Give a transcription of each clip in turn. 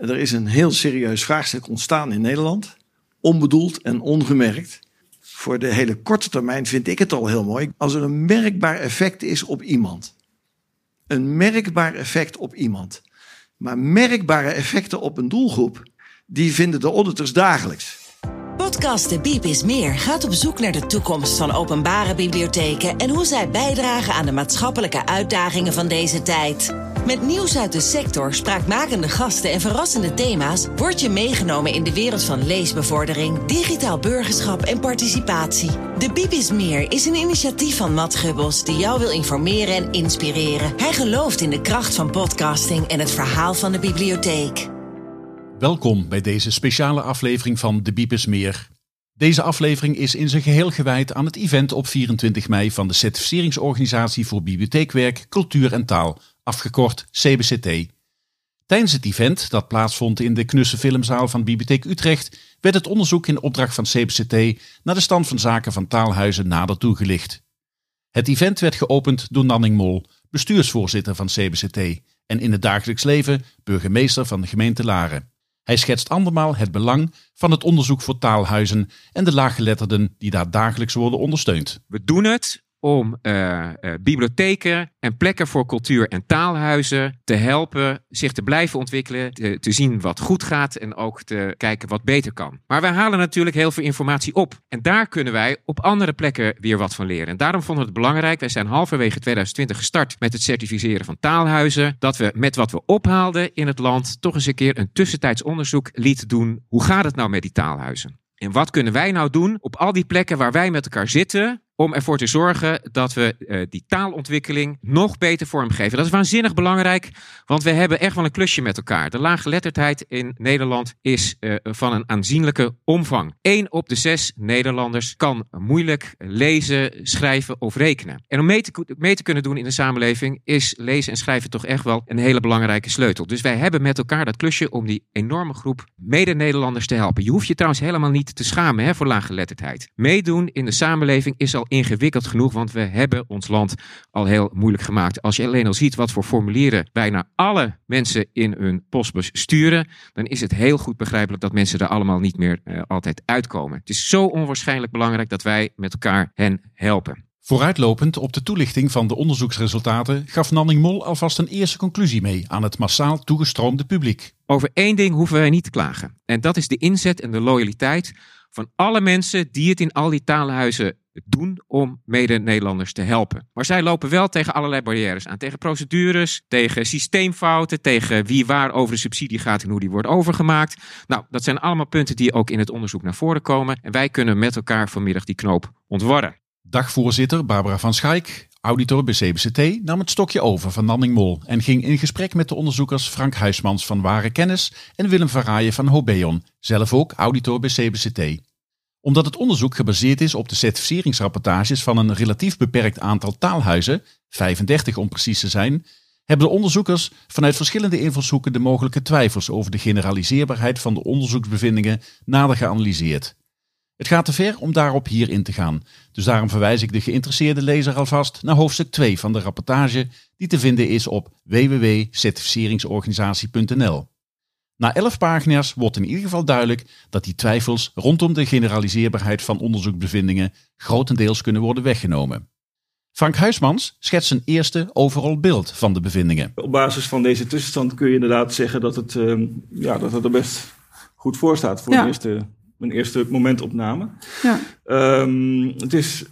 Er is een heel serieus vraagstuk ontstaan in Nederland, onbedoeld en ongemerkt. Voor de hele korte termijn vind ik het al heel mooi als er een merkbaar effect is op iemand. Een merkbaar effect op iemand. Maar merkbare effecten op een doelgroep, die vinden de auditors dagelijks. Podcast De Biep is Meer gaat op zoek naar de toekomst van openbare bibliotheken en hoe zij bijdragen aan de maatschappelijke uitdagingen van deze tijd. Met nieuws uit de sector, spraakmakende gasten en verrassende thema's word je meegenomen in de wereld van leesbevordering, digitaal burgerschap en participatie. De Biep is Meer is een initiatief van Matt Gubbels die jou wil informeren en inspireren. Hij gelooft in de kracht van podcasting en het verhaal van de bibliotheek. Welkom bij deze speciale aflevering van De Biepes Meer. Deze aflevering is in zijn geheel gewijd aan het event op 24 mei van de Certificeringsorganisatie voor Bibliotheekwerk, Cultuur en Taal, afgekort CBCT. Tijdens het event, dat plaatsvond in de Knusse Filmzaal van Bibliotheek Utrecht, werd het onderzoek in opdracht van CBCT naar de stand van zaken van taalhuizen nader toegelicht. Het event werd geopend door Nanning Mol, bestuursvoorzitter van CBCT en in het dagelijks leven burgemeester van de gemeente Laren. Hij schetst andermaal het belang van het onderzoek voor taalhuizen en de laaggeletterden die daar dagelijks worden ondersteund. We doen het om uh, uh, bibliotheken en plekken voor cultuur- en taalhuizen te helpen zich te blijven ontwikkelen, te, zien wat goed gaat en ook te kijken wat beter kan. Maar wij halen natuurlijk heel veel informatie op. En daar kunnen wij op andere plekken weer wat van leren. En daarom vonden we het belangrijk, wij zijn halverwege 2020 gestart met het certificeren van taalhuizen, dat we met wat we ophaalden in het land toch eens een keer een tussentijds onderzoek lieten doen. Hoe gaat het nou met die taalhuizen? En wat kunnen wij nou doen op al die plekken waar wij met elkaar zitten om ervoor te zorgen dat we uh, die taalontwikkeling nog beter vormgeven. Dat is waanzinnig belangrijk, want we hebben echt wel een klusje met elkaar. De laaggeletterdheid in Nederland is uh, van een aanzienlijke omvang. Eén op de zes Nederlanders kan moeilijk lezen, schrijven of rekenen. En om mee te, mee te kunnen doen in de samenleving is lezen en schrijven toch echt wel een hele belangrijke sleutel. Dus wij hebben met elkaar dat klusje om die enorme groep mede-Nederlanders te helpen. Je hoeft je trouwens helemaal niet te schamen hè, voor laaggeletterdheid. Meedoen in de samenleving is al ingewikkeld genoeg, want we hebben ons land al heel moeilijk gemaakt. Als je alleen al ziet wat voor formulieren bijna alle mensen in hun postbus sturen, dan is het heel goed begrijpelijk dat mensen er allemaal niet meer uh, altijd uitkomen. Het is zo onwaarschijnlijk belangrijk dat wij met elkaar hen helpen. Vooruitlopend op de toelichting van de onderzoeksresultaten gaf Nanning Mol alvast een eerste conclusie mee aan het massaal toegestroomde publiek. Over één ding hoeven wij niet te klagen. En dat is de inzet en de loyaliteit van alle mensen die het in al die taalhuizen doen om mede-Nederlanders te helpen. Maar zij lopen wel tegen allerlei barrières aan. Tegen procedures, tegen systeemfouten, tegen wie waar over de subsidie gaat en hoe die wordt overgemaakt. Nou, dat zijn allemaal punten die ook in het onderzoek naar voren komen. En wij kunnen met elkaar vanmiddag die knoop ontwarren. Dagvoorzitter Barbara van Schaik, auditor bij CBCT, nam het stokje over van Nanning Mol en ging in gesprek met de onderzoekers Frank Huismans van Ware Kennis en Willem Verraaien van Hobeon, zelf ook auditor bij CBCT omdat het onderzoek gebaseerd is op de certificeringsrapportages van een relatief beperkt aantal taalhuizen, 35 om precies te zijn, hebben de onderzoekers vanuit verschillende invalshoeken de mogelijke twijfels over de generaliseerbaarheid van de onderzoeksbevindingen nader geanalyseerd. Het gaat te ver om daarop hier in te gaan, dus daarom verwijs ik de geïnteresseerde lezer alvast naar hoofdstuk 2 van de rapportage die te vinden is op www.certificeringsorganisatie.nl. Na elf pagina's wordt in ieder geval duidelijk dat die twijfels rondom de generaliseerbaarheid van onderzoekbevindingen grotendeels kunnen worden weggenomen. Frank Huismans schetst een eerste overal beeld van de bevindingen. Op basis van deze tussenstand kun je inderdaad zeggen dat het, uh, ja, dat het er best goed voor staat voor ja. een, eerste, een eerste momentopname. Ja. Um, het is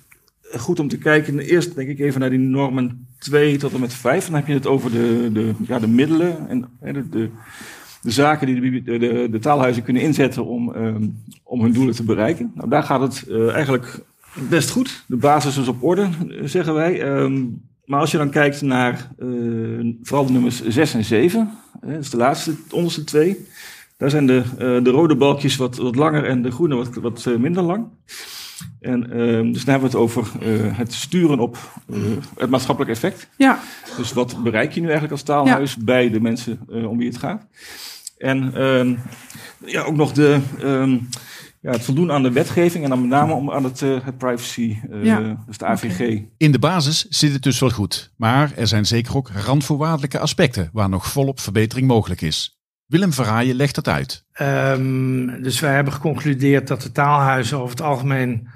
goed om te kijken, eerst denk ik even naar die normen 2 tot en met 5. Dan heb je het over de, de, ja, de middelen en de, de de zaken die de, de, de taalhuizen kunnen inzetten om, um, om hun doelen te bereiken. Nou, daar gaat het uh, eigenlijk best goed. De basis is op orde, zeggen wij. Um, maar als je dan kijkt naar uh, vooral de nummers 6 en 7, hè, dat is de laatste, de onderste twee. Daar zijn de, uh, de rode balkjes wat, wat langer en de groene wat, wat minder lang. En uh, dus dan hebben we het over uh, het sturen op uh, het maatschappelijk effect. Ja. Dus wat bereik je nu eigenlijk als taalhuis ja. bij de mensen om wie het gaat? En ehm, ja, ook nog de, um, ja, het voldoen aan de wetgeving en dan met name om aan het, uh, het privacy, uh, ja. dus de AVG. Okay. In de basis zit het dus wel goed, maar er zijn zeker ook randvoorwaardelijke aspecten waar nog volop verbetering mogelijk is. Willem Verhaaien legt dat uit. Um, dus wij hebben geconcludeerd dat de taalhuizen over het algemeen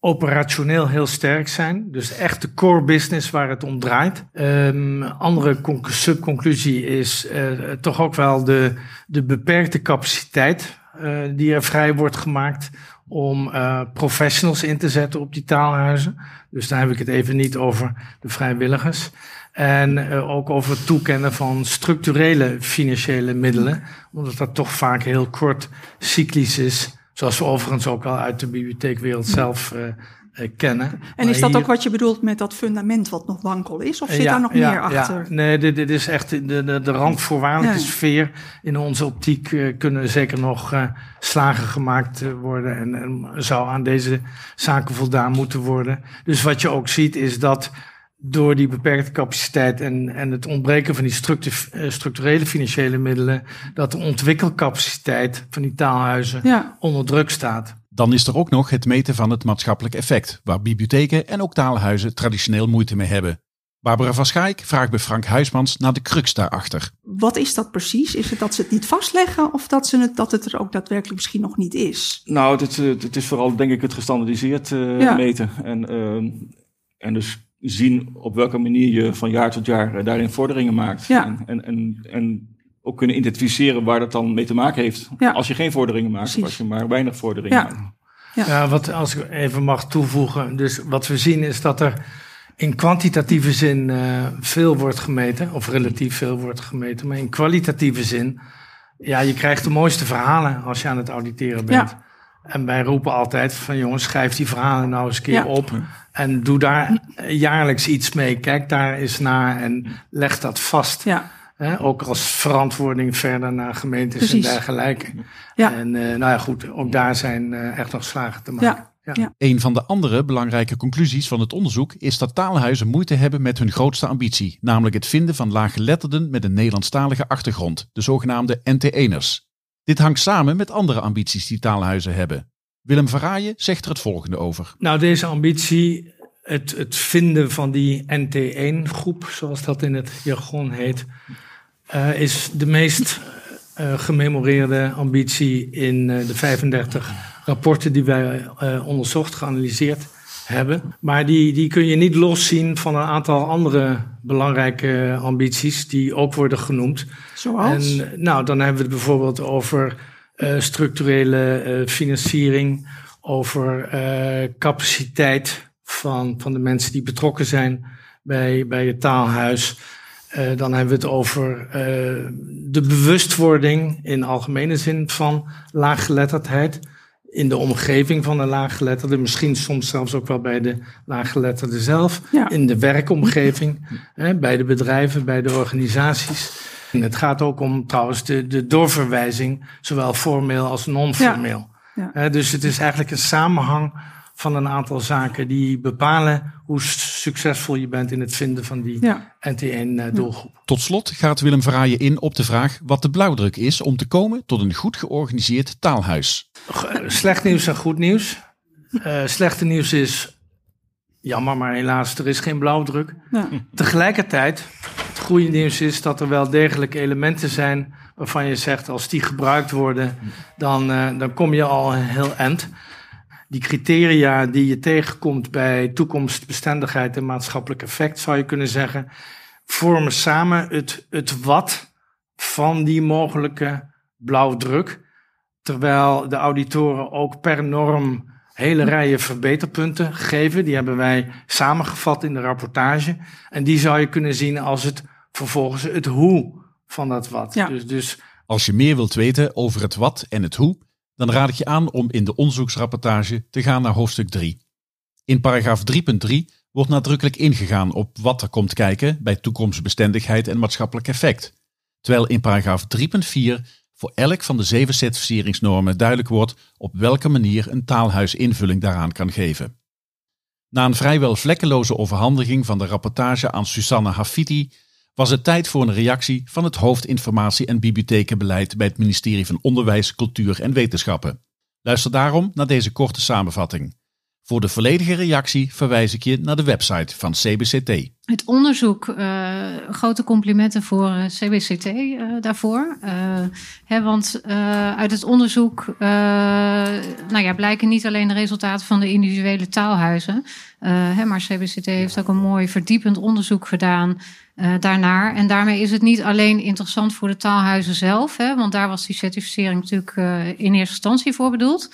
operationeel heel sterk zijn. Dus echt de core business waar het om draait. Um, andere subconclusie is uh, toch ook wel de, de beperkte capaciteit uh, die er vrij wordt gemaakt om uh, professionals in te zetten op die taalhuizen. Dus daar heb ik het even niet over de vrijwilligers. En ook over het toekennen van structurele financiële middelen, omdat dat toch vaak heel kort cyclisch is. Zoals we overigens ook al uit de bibliotheekwereld zelf uh, uh, kennen. En is dat ook wat je bedoelt met dat fundament wat nog wankel is? Of zit ja, daar nog ja, meer achter? Ja. Nee, dit, dit, is echt de, de, de randvoorwaardelijke sfeer. In onze optiek uh, kunnen zeker nog slagen gemaakt worden. En, en zou aan deze zaken voldaan moeten worden. Dus wat je ook ziet is dat door die beperkte capaciteit en, en het ontbreken van die structurele financiële middelen, dat de ontwikkelcapaciteit van die taalhuizen ja. onder druk staat. Dan is er ook nog het meten van het maatschappelijk effect, waar bibliotheken en ook taalhuizen traditioneel moeite mee hebben. Barbara van Schaik vraagt bij Frank Huismans naar de crux daarachter. Wat is dat precies? Is het dat ze het niet vastleggen of dat, ze het, dat het er ook daadwerkelijk misschien nog niet is? Nou, het, het is vooral denk ik het gestandardiseerd uh, ja. meten. En, uh, en dus zien op welke manier je van jaar tot jaar eh, daarin vorderingen maakt. Ja. En, en, en, en, ook kunnen identificeren waar dat dan mee te maken heeft. Ja. Als je geen vorderingen maakt, of als je maar weinig vorderingen ja. maakt. Ja. ja, wat als ik even mag toevoegen. Dus wat we zien is dat er in kwantitatieve zin uh, veel wordt gemeten, of relatief veel wordt gemeten, maar in kwalitatieve zin, ja, je krijgt de mooiste verhalen als je aan het auditeren bent. Ja. En wij roepen altijd van jongens, schrijf die verhalen nou eens een keer op. En doe daar jaarlijks iets mee. Kijk daar eens naar en leg dat vast. Ja. ook als verantwoording verder naar gemeentes Precies. en dergelijke. Ja. En uh, nou ja, goed, ook daar zijn uh, echt nog slagen te maken. Ja. Ja. Een van de andere belangrijke conclusies van het onderzoek is dat taalhuizen moeite hebben met hun grootste ambitie, namelijk het vinden van laaggeletterden met een Nederlandstalige achtergrond, de zogenaamde NT1'ers. Dit hangt samen met andere ambities die taalhuizen hebben. Willem Verraaien zegt er het volgende over. Nou, deze ambitie, het, het vinden van die NT1-groep, zoals dat in het jargon heet, uh, is de meest uh, gememoreerde ambitie in uh, de 35 rapporten die wij onderzocht, geanalyseerd hebben. Maar die, die kun je niet loszien van een aantal andere belangrijke ambities die ook worden genoemd. Zoals? En nou, dan hebben we het bijvoorbeeld over uh, structurele uh, financiering, over uh, capaciteit van, van de mensen die betrokken zijn bij, bij het taalhuis. dan hebben we het over de bewustwording in algemene zin van laaggeletterdheid in de omgeving van de laaggeletterde, misschien soms zelfs ook wel bij de laaggeletterde zelf, in de werkomgeving, hè, bij de bedrijven, bij de organisaties. En het gaat ook om trouwens de, de doorverwijzing, zowel formeel als non-formeel. Ja. dus het is eigenlijk een samenhang van een aantal zaken die bepalen hoe succesvol je bent in het vinden van die ja. NT1-doelgroep. Eh, Tot slot gaat Willem Verraaien in op de vraag wat de blauwdruk is om te komen tot een goed georganiseerd taalhuis. Eh, slecht nieuws en goed nieuws. Uh, slechte nieuws is, jammer maar helaas, er is geen blauwdruk. Ja. Tegelijkertijd, het goede nieuws is dat er wel degelijk elementen zijn waarvan je zegt als die gebruikt worden, dan, uh, dan kom je al heel eind die criteria die je tegenkomt bij toekomstbestendigheid en maatschappelijk effect, zou je kunnen zeggen, vormen samen het, het wat van die mogelijke blauwdruk. Terwijl de auditoren ook per norm hele rijen verbeterpunten geven. Die hebben wij samengevat in de rapportage. En die zou je kunnen zien als het vervolgens het hoe van dat wat. Ja. Dus, dus als je meer wilt weten over het wat en het hoe, dan raad ik je aan om in de onderzoeksrapportage te gaan naar hoofdstuk 3. In paragraaf 3.3 wordt nadrukkelijk ingegaan op wat er komt kijken bij toekomstbestendigheid en maatschappelijk effect, terwijl in paragraaf 3.4 voor elk van de zeven certificeringsnormen duidelijk wordt op welke manier een taalhuis invulling daaraan kan geven. Na een vrijwel vlekkeloze overhandiging van de rapportage aan Susanne Hafiti was het tijd voor een reactie van het hoofd informatie en bibliothekenbeleid bij het ministerie van Onderwijs, Cultuur en Wetenschappen. Luister daarom naar deze korte samenvatting. Voor de volledige reactie verwijs ik je naar de website van CBCT. Het onderzoek, uh, grote complimenten voor eh, CBCT eh, daarvoor. Hè, want uit het onderzoek nou ja, blijken niet alleen de resultaten van de individuele taalhuizen. Hè, maar CBCT heeft ook een mooi verdiepend onderzoek gedaan daarnaar. En daarmee is het niet alleen interessant voor de taalhuizen zelf. Hè, want daar was die certificering natuurlijk in eerste instantie voor bedoeld.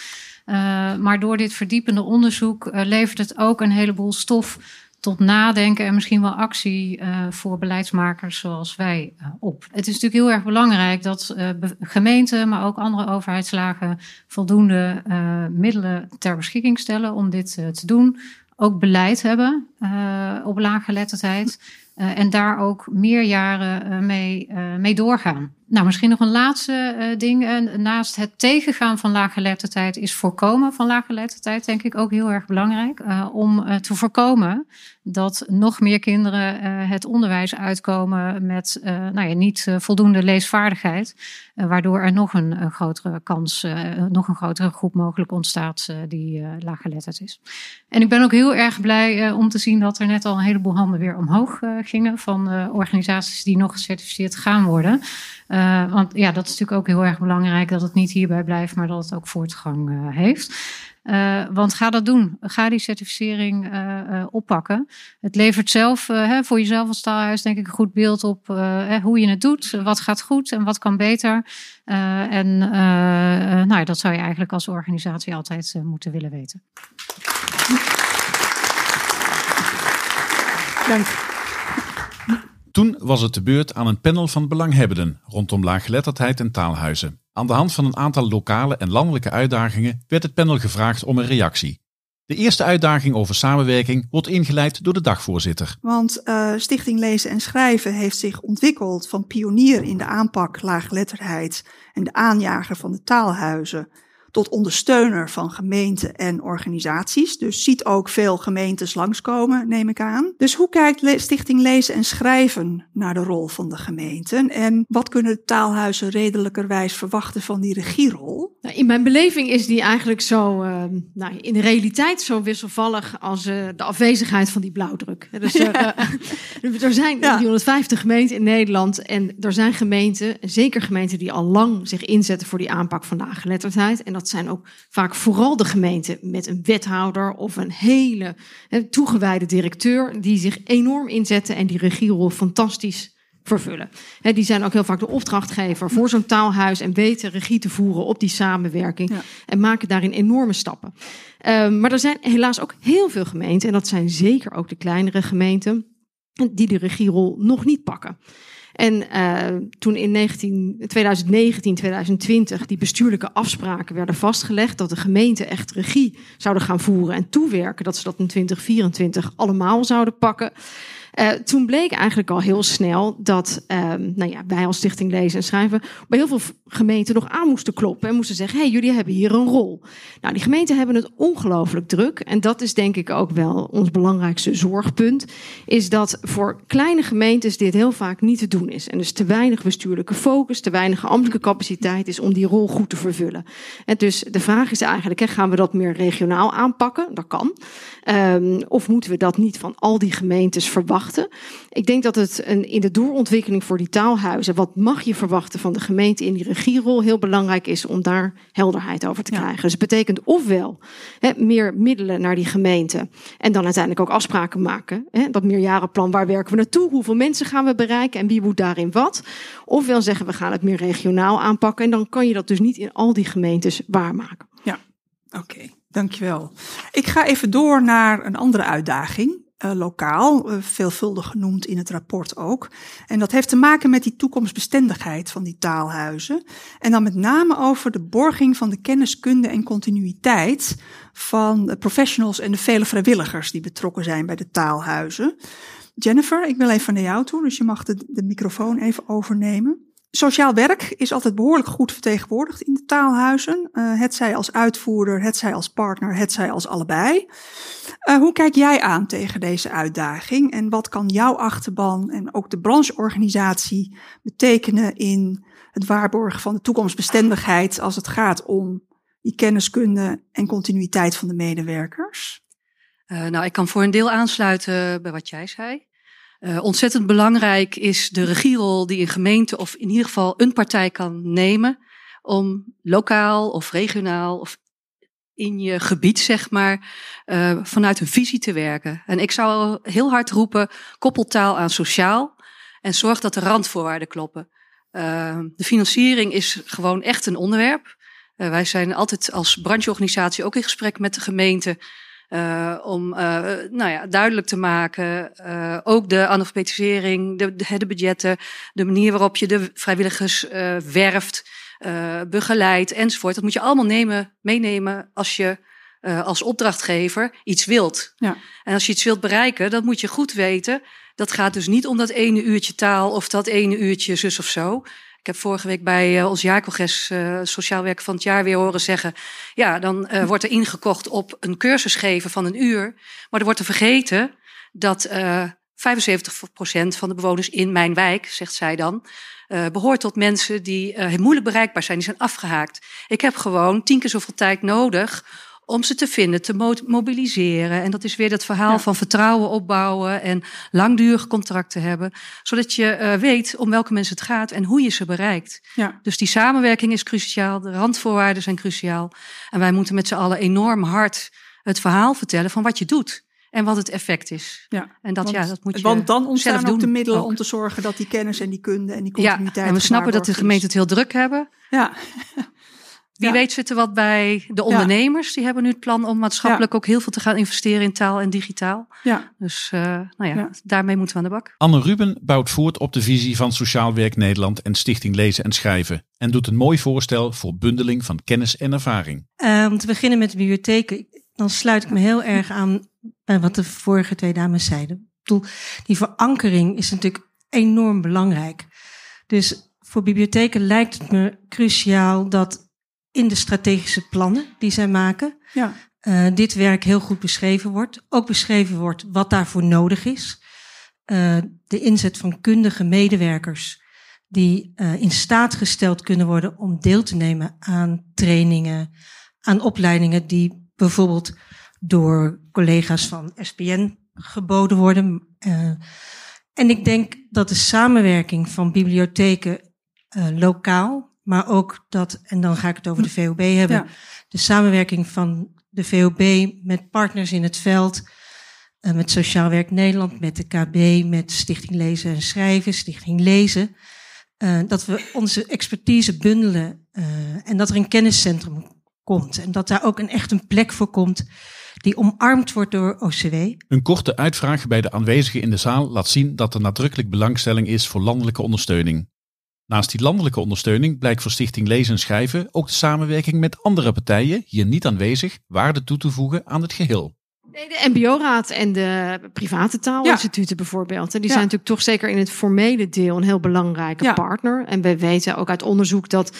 Maar door dit verdiepende onderzoek levert het ook een heleboel stof tot nadenken en misschien wel actie uh, voor beleidsmakers zoals wij op. Het is natuurlijk heel erg belangrijk dat gemeenten, maar ook andere overheidslagen voldoende middelen ter beschikking stellen om dit te doen. Ook beleid hebben op laaggeletterdheid. Uh, en daar ook meerjaren uh, mee, uh, mee doorgaan. Nou, misschien nog een laatste ding. naast het tegengaan van laaggeletterdheid is voorkomen van laaggeletterdheid, denk ik ook heel erg belangrijk. om te voorkomen dat nog meer kinderen het onderwijs uitkomen met nou ja, niet voldoende leesvaardigheid. waardoor er nog een, grotere kans, nog een grotere groep mogelijk ontstaat die laaggeletterd is. En ik ben ook heel erg blij om te zien dat er net al een heleboel handen weer omhoog gingen van uh, organisaties die nog gecertificeerd gaan worden. Uh, want ja, dat is natuurlijk ook heel erg belangrijk dat het niet hierbij blijft, maar dat het ook voortgang heeft. Want ga dat doen. Ga die certificering oppakken. Het levert zelf hè, voor jezelf als taalhuis denk ik een goed beeld op hoe je het doet. Wat gaat goed en wat kan beter. en nou ja, dat zou je eigenlijk als organisatie altijd moeten willen weten. Dank. Toen was het de beurt aan een panel van belanghebbenden rondom laaggeletterdheid en taalhuizen. Aan de hand van een aantal lokale en landelijke uitdagingen werd het panel gevraagd om een reactie. De eerste uitdaging over samenwerking wordt ingeleid door de dagvoorzitter. Want uh, Stichting Lezen en Schrijven heeft zich ontwikkeld van pionier in de aanpak laaggeletterdheid en de aanjager van de taalhuizen tot ondersteuner van gemeenten en organisaties. Dus ziet ook veel gemeentes langskomen, neem ik aan. Dus hoe kijkt Stichting Lezen en Schrijven naar de rol van de gemeenten? En wat kunnen de taalhuizen redelijkerwijs verwachten van die regierol? Nou, in mijn beleving is die eigenlijk zo, uh, nou, in de realiteit zo wisselvallig als uh, de afwezigheid van die blauwdruk. Dus er, uh, er zijn ja. 150 gemeenten in Nederland en er zijn gemeenten, zeker gemeenten die al lang zich inzetten voor die aanpak van laaggeletterdheid. En dat dat zijn ook vaak vooral de gemeenten met een wethouder of een hele he, toegewijde directeur die zich enorm inzetten en die regierol fantastisch vervullen. He, die zijn ook heel vaak de opdrachtgever voor zo'n taalhuis en weten regie te voeren op die samenwerking en maken daarin enorme stappen. Um, maar er zijn helaas ook heel veel gemeenten, en dat zijn zeker ook de kleinere gemeenten, die de regierol nog niet pakken. En uh, toen in 19, 2019, 2020 die bestuurlijke afspraken werden vastgelegd dat de gemeenten echt regie zouden gaan voeren en toewerken, dat ze dat in 2024 allemaal zouden pakken. Uh, toen bleek eigenlijk al heel snel dat uh, nou ja, wij als Stichting Lezen en Schrijven bij heel veel gemeenten nog aan moesten kloppen en moesten zeggen: hey, jullie hebben hier een rol. Nou, die gemeenten hebben het ongelooflijk druk. En dat is denk ik ook wel ons belangrijkste zorgpunt. Is dat voor kleine gemeentes dit heel vaak niet te doen is. En dus te weinig bestuurlijke focus, te weinig ambtelijke capaciteit is om die rol goed te vervullen. En dus de vraag is eigenlijk: hè, gaan we dat meer regionaal aanpakken? Dat kan. Um, of moeten we dat niet van al die gemeentes verwachten? Ik denk dat het een, in de doorontwikkeling voor die taalhuizen, wat mag je verwachten van de gemeente in die regierol, heel belangrijk is om daar helderheid over te krijgen. Dus het betekent ofwel meer middelen naar die gemeente en dan uiteindelijk ook afspraken maken. Dat meerjarenplan, waar werken we naartoe? Hoeveel mensen gaan we bereiken en wie moet daarin wat? Ofwel zeggen we gaan het meer regionaal aanpakken en dan kan je dat dus niet in al die gemeentes waarmaken. Ja, oké. Dankjewel. Ik ga even door naar een andere uitdaging. Uh, lokaal, uh, veelvuldig genoemd in het rapport ook. En dat heeft te maken met die toekomstbestendigheid van die taalhuizen. En dan met name over de borging van de kenniskunde en continuïteit van de professionals en de vele vrijwilligers die betrokken zijn bij de taalhuizen. Jennifer, ik wil even naar jou toe, dus je mag de, de microfoon even overnemen. Sociaal werk is altijd behoorlijk goed vertegenwoordigd in de taalhuizen. Uh, het zij als uitvoerder, het zij als partner, het zij als allebei. Uh, hoe kijk jij aan tegen deze uitdaging? En wat kan jouw achterban en ook de brancheorganisatie betekenen in het waarborgen van de toekomstbestendigheid als het gaat om die kenniskunde en continuïteit van de medewerkers? Uh, nou, ik kan voor een deel aansluiten bij wat jij zei. Uh, ontzettend belangrijk is de regierol die een gemeente of in ieder geval een partij kan nemen om lokaal of regionaal of in je gebied, zeg maar, uh, vanuit een visie te werken. En ik zou heel hard roepen, koppeltaal aan sociaal en zorg dat de randvoorwaarden kloppen. Uh, de financiering is gewoon echt een onderwerp. Uh, wij zijn altijd als brancheorganisatie ook in gesprek met de gemeente uh, om nou ja, duidelijk te maken, ook de analfabetisering, de, de, de, budgetten, de manier waarop je de vrijwilligers werft, begeleidt enzovoort. Dat moet je allemaal nemen, meenemen als je als opdrachtgever iets wilt. Ja. En als je iets wilt bereiken, dan moet je goed weten. Dat gaat dus niet om dat ene uurtje taal of dat ene uurtje zus of zo. Ik heb vorige week bij uh, ons jaarcongres uh, Sociaal Werk van het Jaar weer horen zeggen. Ja, dan uh, wordt er ingekocht op een cursus geven van een uur. Maar er wordt er vergeten dat 75% van de bewoners in mijn wijk, zegt zij dan, behoort tot mensen die moeilijk bereikbaar zijn. Die zijn afgehaakt. Ik heb gewoon tien keer zoveel tijd nodig om ze te vinden, te mobiliseren. En dat is weer dat verhaal ja. van vertrouwen opbouwen en langdurig contracten hebben. Zodat je uh, weet om welke mensen het gaat en hoe je ze bereikt. Ja. Dus die samenwerking is cruciaal, de randvoorwaarden zijn cruciaal. En wij moeten met z'n allen enorm hard het verhaal vertellen van wat je doet. En wat het effect is. Ja, en dat, want, ja, dat moet je Want dan ontstaan zelf ook de middelen om te zorgen dat die kennis en die kunde en die continuïteit. Ja, en we snappen dat de gemeente het heel druk hebben. Ja. Wie weet zit er wat bij de ondernemers. Die hebben nu het plan om maatschappelijk ook heel veel te gaan investeren in taal en digitaal. Ja. Dus uh, nou ja, daarmee moeten we aan de bak. Anne Ruben bouwt voort op de visie van Sociaal Werk Nederland en Stichting Lezen en Schrijven. En doet een mooi voorstel voor bundeling van kennis en ervaring. Om te beginnen met de bibliotheken, dan sluit ik me heel erg aan bij wat de vorige twee dames zeiden. Ik bedoel, die verankering is natuurlijk enorm belangrijk. Dus voor bibliotheken lijkt het me cruciaal dat in de strategische plannen die zij maken. Ja. Uh, dit werk heel goed beschreven wordt. Ook beschreven wordt wat daarvoor nodig is. Uh, de inzet van kundige medewerkers die uh, in staat gesteld kunnen worden om deel te nemen aan trainingen, aan opleidingen die bijvoorbeeld door collega's van SPN geboden worden. en ik denk dat de samenwerking van bibliotheken lokaal maar ook dat, en dan ga ik het over de VOB hebben, de samenwerking van de VOB met partners in het veld, uh, met Sociaal Werk Nederland, met de KB, met Stichting Lezen en Schrijven, Stichting Lezen, dat we onze expertise bundelen en dat er een kenniscentrum komt en dat daar ook een echt een plek voor komt die omarmd wordt door OCW. Een korte uitvraag bij de aanwezigen in de zaal laat zien dat er nadrukkelijk belangstelling is voor landelijke ondersteuning. Naast die landelijke ondersteuning blijkt voor Stichting Lezen en Schrijven ook de samenwerking met andere partijen, hier niet aanwezig, waarde toe te voegen aan het geheel. De MBO-raad en de private taalinstituten bijvoorbeeld. Die zijn natuurlijk toch zeker in het formele deel een heel belangrijke partner. En we weten ook uit onderzoek dat,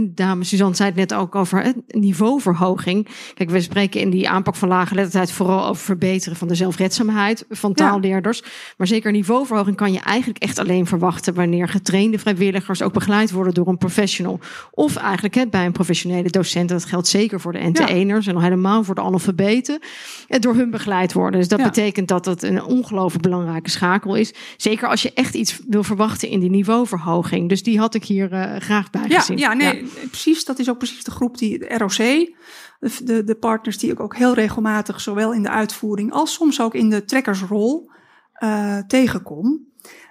dame Suzanne zei het net ook over niveauverhoging. Kijk, we spreken in die aanpak van lage lettertijd vooral over verbeteren van de zelfredzaamheid van taalleerders. Maar zeker niveauverhoging kan je eigenlijk echt alleen verwachten wanneer getrainde vrijwilligers ook begeleid worden door een professional. Of eigenlijk bij een professionele docent. Dat geldt zeker voor de NT1'ers en al helemaal voor de analfabeten door hun begeleid worden. Dus dat betekent dat het een ongelooflijk belangrijke schakel is. Zeker als je echt iets wil verwachten in die niveauverhoging. Dus die had ik hier uh, graag bij ja, gezien. Ja, nee, precies. Dat is ook precies de groep die de ROC, de, de, partners die ik ook heel regelmatig, zowel in de uitvoering als soms ook in de trekkersrol, uh, tegenkom.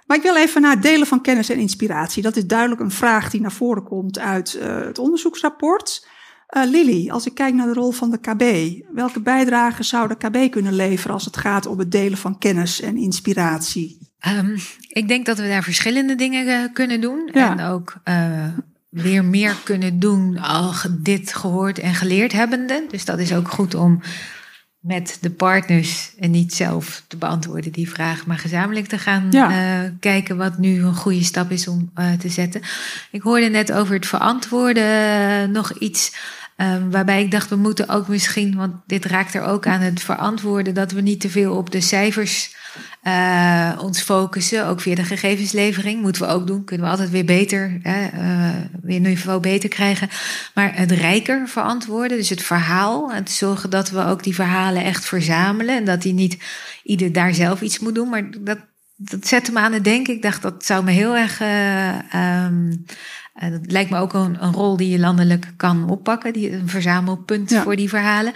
Maar ik wil even naar delen van kennis en inspiratie. Dat is duidelijk een vraag die naar voren komt uit uh, het onderzoeksrapport. Uh, Lily, als ik kijk naar de rol van de KB, welke bijdrage zou de KB kunnen leveren als het gaat om het delen van kennis en inspiratie? Um, ik denk dat we daar verschillende dingen uh, kunnen doen. Ja. En ook uh, weer meer kunnen doen al dit gehoord en geleerd hebbende. Dus dat is ook goed om met de partners en niet zelf te beantwoorden die vraag, maar gezamenlijk te gaan ja. kijken wat nu een goede stap is om te zetten. Ik hoorde net over het verantwoorden nog iets. Um, waarbij ik dacht, we moeten ook misschien, want dit raakt er ook aan het verantwoorden, dat we niet te veel op de cijfers uh, ons focussen. Ook via de gegevenslevering moeten we ook doen. Kunnen we altijd weer beter, uh, weer een niveau beter krijgen. Maar het rijker verantwoorden, dus het verhaal. Te zorgen dat we ook die verhalen echt verzamelen. En dat die niet ieder daar zelf iets moet doen. Maar dat, dat zette me aan het denken. Ik dacht, dat zou me heel erg. Uh, um, uh, dat lijkt me ook een, een, rol die je landelijk kan oppakken. Die, een verzamelpunt ja. voor die verhalen.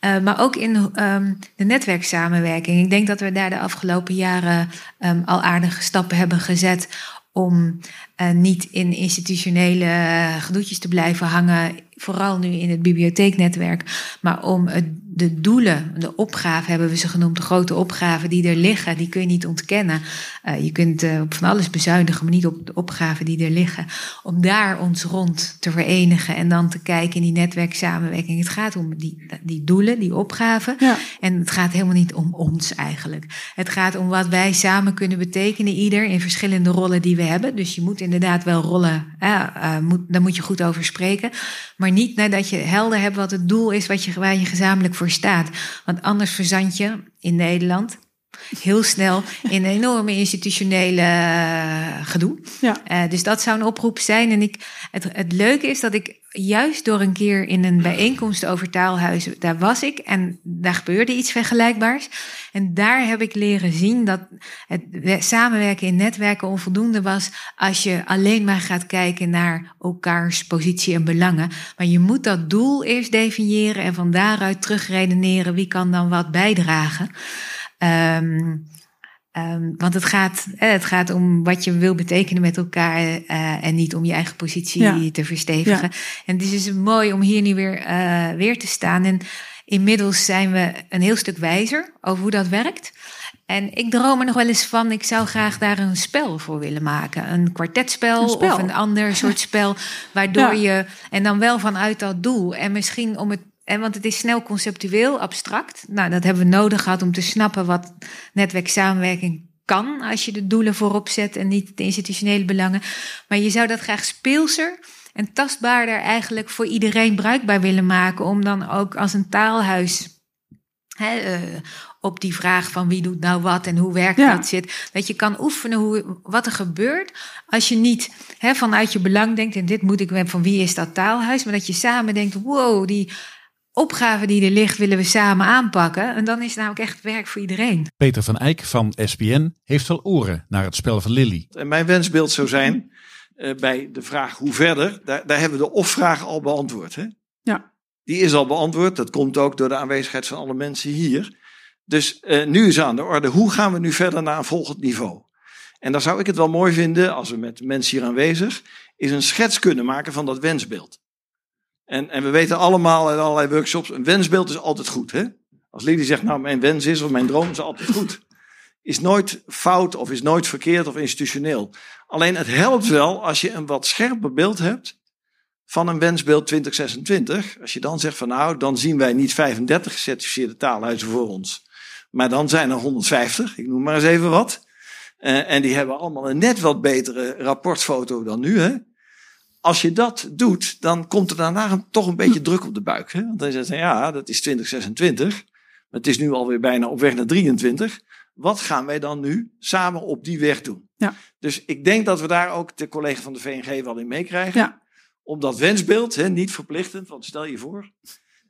Uh, maar ook in um, de netwerksamenwerking. Ik denk dat we daar de afgelopen jaren um, al aardige stappen hebben gezet om uh, niet in institutionele gedoetjes te blijven hangen vooral nu in het bibliotheeknetwerk, maar om het, de doelen, de opgaven hebben we ze genoemd, de grote opgaven die er liggen, die kun je niet ontkennen. Uh, je kunt uh, op van alles bezuinigen, maar niet op de opgaven die er liggen. Om daar ons rond te verenigen en dan te kijken in die netwerksamenwerking. Het gaat om die, die doelen, die opgaven. Ja. En het gaat helemaal niet om ons eigenlijk. Het gaat om wat wij samen kunnen betekenen, ieder in verschillende rollen die we hebben. Dus je moet inderdaad wel rollen, uh, moet, daar moet je goed over spreken. Maar maar niet nadat je helder hebt wat het doel is wat je, waar je gezamenlijk voor staat. Want anders verzand je in Nederland heel snel in een enorme institutionele eh, gedoe. Ja. Uh, dus dat zou een oproep zijn. En ik, het, het leuke is dat ik juist door een keer in een bijeenkomst over taalhuizen, daar was ik en daar gebeurde iets vergelijkbaars. En daar heb ik leren zien dat het samenwerken in netwerken onvoldoende was als je alleen maar gaat kijken naar elkaars positie en belangen. Maar je moet dat doel eerst definiëren en van daaruit terugredeneren wie kan dan wat bijdragen. Um, um, want het gaat, het gaat om wat je wil betekenen met elkaar uh, en niet om je eigen positie ja. te verstevigen. Ja. En het is dus mooi om hier nu weer, uh, weer te staan. En inmiddels zijn we een heel stuk wijzer over hoe dat werkt. En ik droom er nog wel eens van, ik zou graag daar een spel voor willen maken. Een kwartetspel een of een ander soort spel. Waardoor ja. je, en dan wel vanuit dat doel. En misschien om het en want het is snel conceptueel, abstract. Nou, dat hebben we nodig gehad om te snappen wat netwerksamenwerking kan als je de doelen voorop zet en niet de institutionele belangen. Maar je zou dat graag speelser en tastbaarder eigenlijk voor iedereen bruikbaar willen maken, om dan ook als een taalhuis hè, uh, op die vraag van wie doet nou wat en hoe werkt ja. dat zit. Dat je kan oefenen hoe, wat er gebeurt als je niet hè, vanuit je belang denkt en dit moet ik van wie is dat taalhuis, maar dat je samen denkt, wow, die opgave die er ligt, willen we samen aanpakken. En dan is het namelijk echt werk voor iedereen. Peter van Eyck van SPN heeft wel oren naar het spel van Lily. En mijn wensbeeld zou zijn, uh, bij de vraag hoe verder, daar, daar hebben we de of-vraag al beantwoord. Hè? Ja. Die is al beantwoord. Dat komt ook door de aanwezigheid van alle mensen hier. Dus uh, nu is aan de orde, hoe gaan we nu verder naar een volgend niveau? En dan zou ik het wel mooi vinden, als we met mensen hier aanwezig, is een schets kunnen maken van dat wensbeeld. En, en we weten allemaal uit allerlei workshops, een wensbeeld is altijd goed. Hè? Als Lily zegt, nou mijn wens is of mijn droom is altijd goed. Is nooit fout of is nooit verkeerd of institutioneel. Alleen het helpt wel als je een wat scherper beeld hebt van een wensbeeld 2026. Als je dan zegt van nou, dan zien wij niet 35 gecertificeerde taalhuizen voor ons. Maar dan zijn er 150, ik noem maar eens even wat. Uh, en die hebben allemaal een net wat betere rapportfoto dan nu. Hè? Als je dat doet, dan komt er daarna toch een beetje druk op de buik. Hè? Want dan zeggen ze, ja, dat is 2026. Maar het is nu alweer bijna op weg naar 23. Wat gaan wij dan nu samen op die weg doen? Ja. Dus ik denk dat we daar ook de collega van de VNG wel in meekrijgen. Ja. Om dat wensbeeld, hè, niet verplichtend, want stel je voor,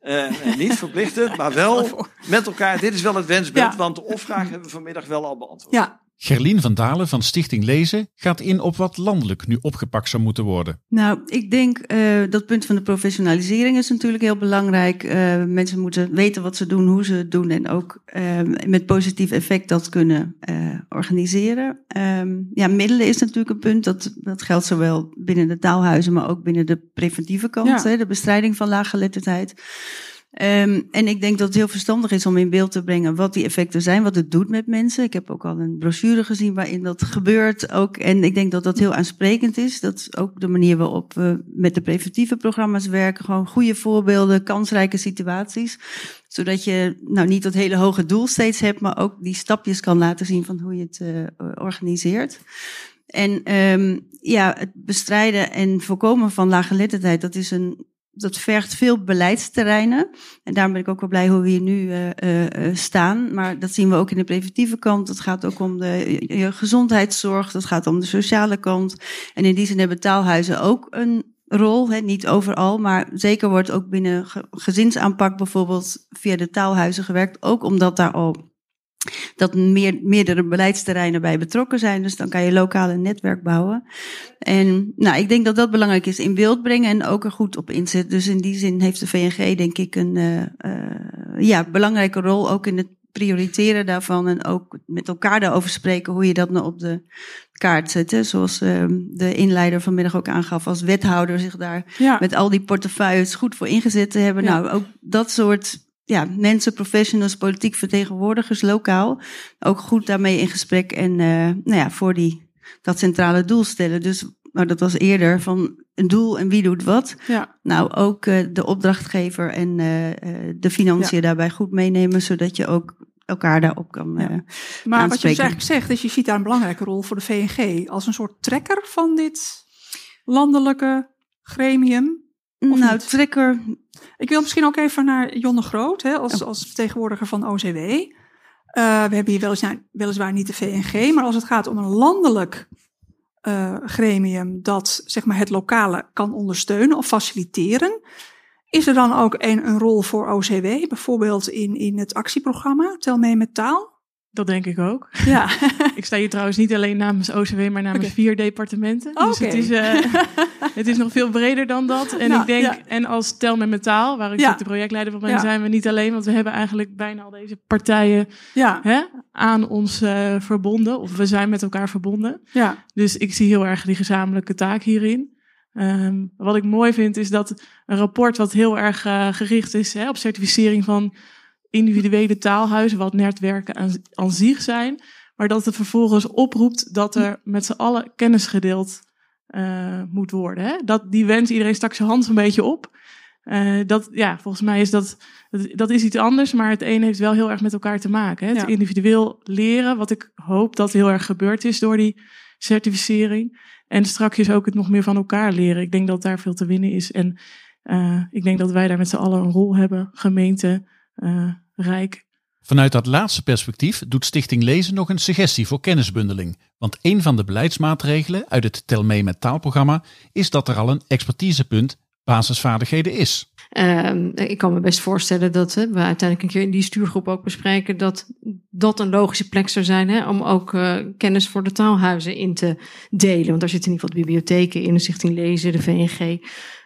uh, niet verplichtend, maar wel met elkaar. Dit is wel het wensbeeld, ja. want de opvraag hebben we vanmiddag wel al beantwoord. Ja, Gerlien van Dalen van Stichting Lezen gaat in op wat landelijk nu opgepakt zou moeten worden. Nou, ik denk uh, dat punt van de professionalisering is natuurlijk heel belangrijk. Uh, mensen moeten weten wat ze doen, hoe ze het doen en ook uh, met positief effect dat kunnen organiseren. Um, ja, middelen is natuurlijk een punt. Dat, dat geldt zowel binnen de taalhuizen, maar ook binnen de preventieve kant, ja. hè, de bestrijding van laaggeletterdheid. Um, en ik denk dat het heel verstandig is om in beeld te brengen wat die effecten zijn, wat het doet met mensen. Ik heb ook al een brochure gezien waarin dat gebeurt ook. En ik denk dat dat heel aansprekend is. Dat is ook de manier waarop we met de preventieve programma's werken. Gewoon goede voorbeelden, kansrijke situaties. Zodat je nou niet dat hele hoge doel steeds hebt, maar ook die stapjes kan laten zien van hoe je het uh, organiseert. En um, ja, het bestrijden en voorkomen van laaggeletterdheid, dat is een dat vergt veel beleidsterreinen. En daarom ben ik ook wel blij hoe we hier nu uh, staan. Maar dat zien we ook in de preventieve kant. Het gaat ook om de gezondheidszorg. Dat gaat om de sociale kant. En in die zin hebben taalhuizen ook een rol. Hè, niet overal, maar zeker wordt ook binnen gezinsaanpak bijvoorbeeld via de taalhuizen gewerkt. Ook omdat daar al dat meer, meerdere beleidsterreinen bij betrokken zijn. Dus dan kan je lokaal een netwerk bouwen. En nou, ik denk dat dat belangrijk is in beeld brengen en ook er goed op inzetten. Dus in die zin heeft de VNG denk ik een uh, uh, ja, belangrijke rol ook in het prioriteren daarvan en ook met elkaar daarover spreken hoe je dat nou op de kaart zet. Hè? Zoals uh, de inleider vanmiddag ook aangaf, als wethouder zich daar ja. met al die portefeuilles goed voor ingezet te hebben. Ja. Nou, ook dat soort ja, mensen, professionals, politiek vertegenwoordigers lokaal ook goed daarmee in gesprek en uh, nou ja, voor die, dat centrale doel stellen. Dus maar dat was eerder van een doel en wie doet wat. Ja. Nou, ook uh, de opdrachtgever en uh, de financiën ja. daarbij goed meenemen, zodat je ook elkaar daarop kan ja. uh, Maar wat je dus eigenlijk zegt, is je ziet daar een belangrijke rol voor de VNG als een soort trekker van dit landelijke gremium. Of nou, niet? trekker. Ik wil misschien ook even naar Jonne Groot, hè, als, als vertegenwoordiger van OCW. Uh, we hebben hier weliswaar, weliswaar niet de VNG, maar als het gaat om een landelijk uh, gremium dat zeg maar, het lokale kan ondersteunen of faciliteren. Is er dan ook een, een rol voor OCW, bijvoorbeeld in, in het actieprogramma Tel mee met taal? Dat denk ik ook. Ja. ik sta hier trouwens niet alleen namens OCW, maar namens okay. vier departementen. Oh, dus okay. het, is, uh, het is nog veel breder dan dat. En nou, ik denk, ja. en als Tel met Metaal, waar ik ja. de projectleider van ben, ja. zijn we niet alleen. Want we hebben eigenlijk bijna al deze partijen hè, aan ons uh, verbonden. Of we zijn met elkaar verbonden. Ja. Dus ik zie heel erg die gezamenlijke taak hierin. Um, wat ik mooi vind is dat een rapport wat heel erg uh, gericht is hè, op certificering van individuele taalhuizen, wat netwerken aan, aan zich zijn, maar dat het vervolgens oproept dat er met z'n allen kennis gedeeld uh, moet worden. Hè? Dat, die wens, iedereen stak zijn hand een beetje op. Uh, dat, ja, volgens mij is dat, dat is iets anders, maar het een heeft wel heel erg met elkaar te maken. Hè? Het ja. individueel leren, wat ik hoop dat heel erg gebeurd is door die certificering. En straks ook het nog meer van elkaar leren. Ik denk dat daar veel te winnen is. En uh, ik denk dat wij daar met z'n allen een rol hebben, gemeente, uh, Rijk. Vanuit dat laatste perspectief doet Stichting Lezen nog een suggestie voor kennisbundeling. Want een van de beleidsmaatregelen uit het Tel mee met taalprogramma is dat er al een expertisepunt basisvaardigheden is. Uh, ik kan me best voorstellen dat hè, we uiteindelijk een keer in die stuurgroep ook bespreken dat dat een logische plek zou zijn hè, om ook uh, kennis voor de taalhuizen in te delen. Want daar zitten in ieder geval de bibliotheken in, de Stichting Lezen, de VNG.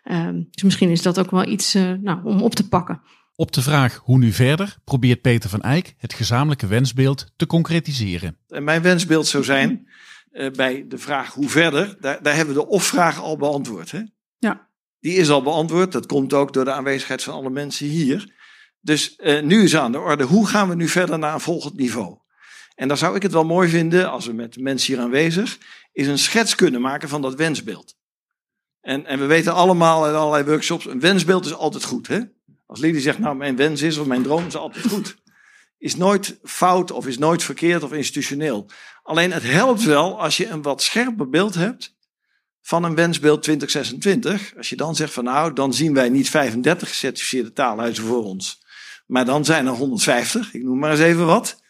Uh, dus misschien is dat ook wel iets uh, nou, om op te pakken. Op de vraag hoe nu verder probeert Peter van Eyck het gezamenlijke wensbeeld te concretiseren. En mijn wensbeeld zou zijn uh, bij de vraag hoe verder, daar, daar hebben we de of-vraag al beantwoord. Hè? Ja. Die is al beantwoord. Dat komt ook door de aanwezigheid van alle mensen hier. Dus uh, nu is aan de orde, hoe gaan we nu verder naar een volgend niveau? En dan zou ik het wel mooi vinden, als we met mensen hier aanwezig, is een schets kunnen maken van dat wensbeeld. En, en we weten allemaal in allerlei workshops, een wensbeeld is altijd goed. Hè? Als Lidie zegt, nou mijn wens is of mijn droom is altijd goed. Is nooit fout of is nooit verkeerd of institutioneel. Alleen het helpt wel als je een wat scherper beeld hebt van een wensbeeld 2026. Als je dan zegt van nou, dan zien wij niet 35 gecertificeerde taalhuizen voor ons. Maar dan zijn er 150, ik noem maar eens even wat.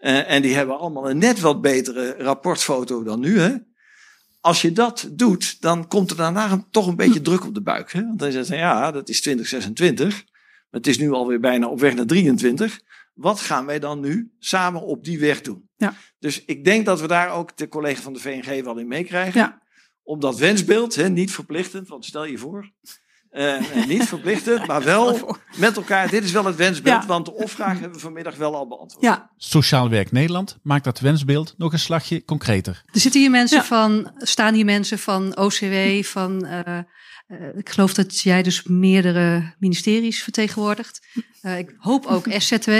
Uh, en die hebben allemaal een net wat betere rapportfoto dan nu. Hè? Als je dat doet, dan komt er daarna toch een beetje druk op de buik. Hè? Want dan zeggen ze, ja, dat is 2026. Het is nu alweer bijna op weg naar 23. Wat gaan wij dan nu samen op die weg doen? Ja. Dus ik denk dat we daar ook de collega van de VNG wel in meekrijgen. Ja. Om dat wensbeeld, hè, niet verplichtend, want stel je voor. Uh, niet verplichtend, maar wel met elkaar. Dit is wel het wensbeeld, ja. want de opvraag hebben we vanmiddag wel al beantwoord. Ja. Sociaal Werk Nederland maakt dat wensbeeld nog een slagje concreter. Er zitten hier mensen ja. van, staan hier mensen van OCW, van uh, Uh, ik geloof dat jij dus meerdere ministeries vertegenwoordigt. Uh, ik hoop ook SZW.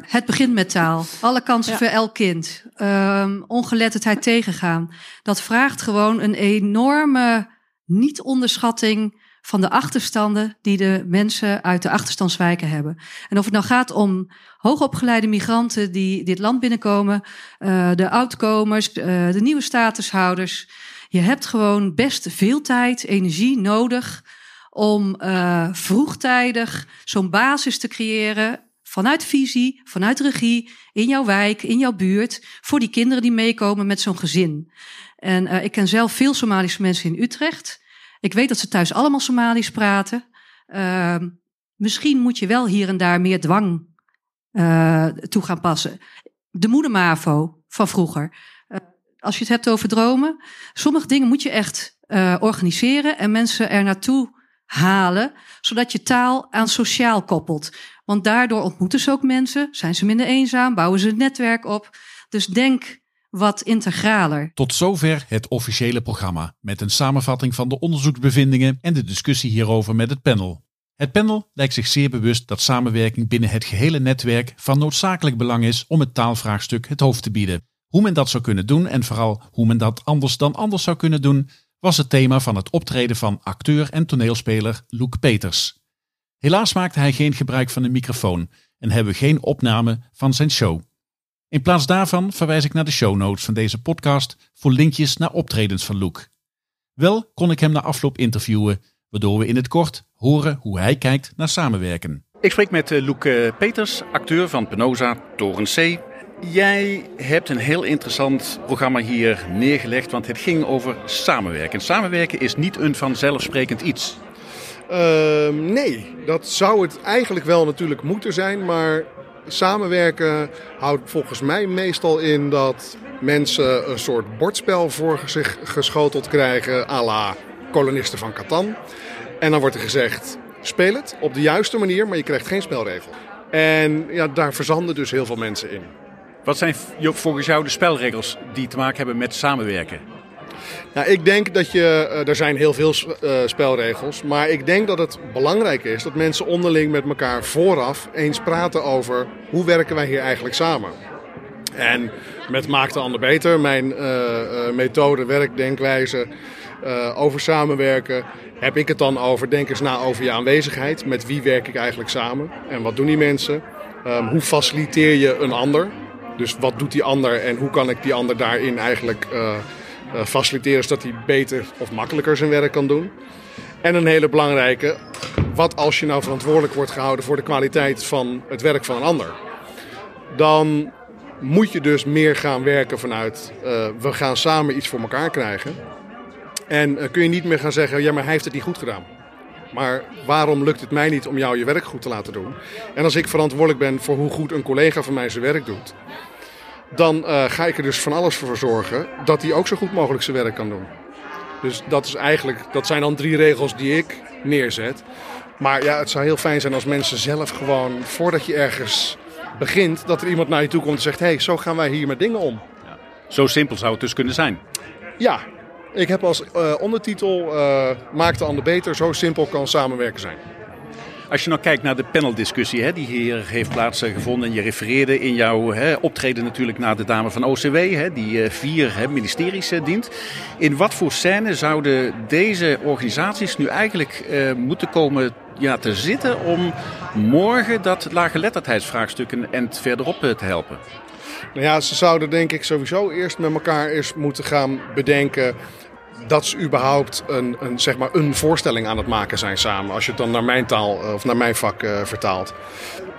Het begint met taal. Alle kansen ja. voor elk kind. Um, ongeletterdheid tegengaan. Dat vraagt gewoon een enorme niet-onderschatting van de achterstanden die de mensen uit de achterstandswijken hebben. En of het nou gaat om hoogopgeleide migranten die dit land binnenkomen, uh, de oudkomers, de nieuwe statushouders. Je hebt gewoon best veel tijd, energie nodig om uh, vroegtijdig zo'n basis te creëren vanuit visie, vanuit regie, in jouw wijk, in jouw buurt, voor die kinderen die meekomen met zo'n gezin. En uh, ik ken zelf veel Somalische mensen in Utrecht. Ik weet dat ze thuis allemaal Somalisch praten. Uh, misschien moet je wel hier en daar meer dwang uh, toe gaan passen. De moedermavo van vroeger. Als je het hebt over dromen, sommige dingen moet je echt uh, organiseren en mensen er naartoe halen, zodat je taal aan sociaal koppelt. Want daardoor ontmoeten ze ook mensen, zijn ze minder eenzaam, bouwen ze het netwerk op. Dus denk wat integraler. Tot zover het officiële programma, met een samenvatting van de onderzoeksbevindingen en de discussie hierover met het panel. Het panel lijkt zich zeer bewust dat samenwerking binnen het gehele netwerk van noodzakelijk belang is om het taalvraagstuk het hoofd te bieden. Hoe men dat zou kunnen doen en vooral hoe men dat anders dan anders zou kunnen doen, was het thema van het optreden van acteur en toneelspeler Luc Peters. Helaas maakte hij geen gebruik van een microfoon en hebben we geen opname van zijn show. In plaats daarvan verwijs ik naar de show notes van deze podcast voor linkjes naar optredens van Luc. Wel kon ik hem na afloop interviewen, waardoor we in het kort horen hoe hij kijkt naar samenwerken. Ik spreek met uh, Luc Peters, acteur van Penosa Toren C. Jij hebt een heel interessant programma hier neergelegd, want het ging over samenwerken. Samenwerken is niet een vanzelfsprekend iets. Uh, nee, dat zou het eigenlijk wel natuurlijk moeten zijn, maar samenwerken houdt volgens mij meestal in dat mensen een soort bordspel voor zich geschoteld krijgen, à la kolonisten van Catan. En dan wordt er gezegd, speel het op de juiste manier, maar je krijgt geen spelregel. En ja, daar verzanden dus heel veel mensen in. Wat zijn volgens jou de spelregels die te maken hebben met samenwerken? Nou, ik denk dat je, uh, er zijn heel veel uh, spelregels, maar ik denk dat het belangrijk is dat mensen onderling met elkaar vooraf eens praten over hoe werken wij hier eigenlijk samen. En met Maak de Ander Beter, mijn uh, methode, werkdenkwijze over samenwerken, heb ik het dan over, denk eens na over je aanwezigheid. Met wie werk ik eigenlijk samen en wat doen die mensen? Um, hoe faciliteer je een ander? Dus wat doet die ander en hoe kan ik die ander daarin eigenlijk uh, uh, faciliteren zodat hij beter of makkelijker zijn werk kan doen? En een hele belangrijke, wat als je nou verantwoordelijk wordt gehouden voor de kwaliteit van het werk van een ander? Dan moet je dus meer gaan werken vanuit uh, we gaan samen iets voor elkaar krijgen. En kun je niet meer gaan zeggen, ja maar hij heeft het niet goed gedaan. Maar waarom lukt het mij niet om jou je werk goed te laten doen? En als ik verantwoordelijk ben voor hoe goed een collega van mij zijn werk doet, dan uh, ga ik er dus van alles voor zorgen dat hij ook zo goed mogelijk zijn werk kan doen. Dus dat, is eigenlijk, dat zijn dan drie regels die ik neerzet. Maar ja, het zou heel fijn zijn als mensen zelf gewoon, voordat je ergens begint, dat er iemand naar je toe komt en zegt: hé, hey, zo gaan wij hier met dingen om. Ja. Zo simpel zou het dus kunnen zijn. Ja, ik heb als uh, ondertitel uh, Maak de ander beter, zo simpel kan samenwerken zijn. Als je nou kijkt naar de paneldiscussie hè, die hier heeft plaatsgevonden. En je refereerde in jouw hè, optreden natuurlijk naar de dame van OCW. Hè, die vier hè, ministeries dient. In wat voor scène zouden deze organisaties nu eigenlijk moeten komen ja, te zitten om morgen dat lageletterdheidsvraagstuk een end verderop te helpen? Nou ja, ze zouden denk ik sowieso eerst met elkaar eens moeten gaan bedenken dat ze überhaupt een, een, zeg maar een voorstelling aan het maken zijn samen. Als je het dan naar mijn taal of naar mijn vak uh, vertaalt.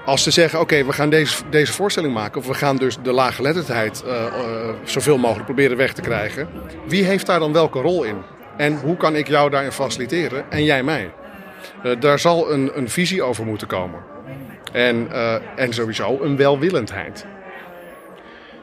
Als ze zeggen, oké, we gaan deze, deze voorstelling maken... of we gaan dus de laaggeletterdheid uh, zoveel mogelijk proberen weg te krijgen... wie heeft daar dan welke rol in? En hoe kan ik jou daarin faciliteren en jij mij? daar zal een, een visie over moeten komen. En, en sowieso een welwillendheid.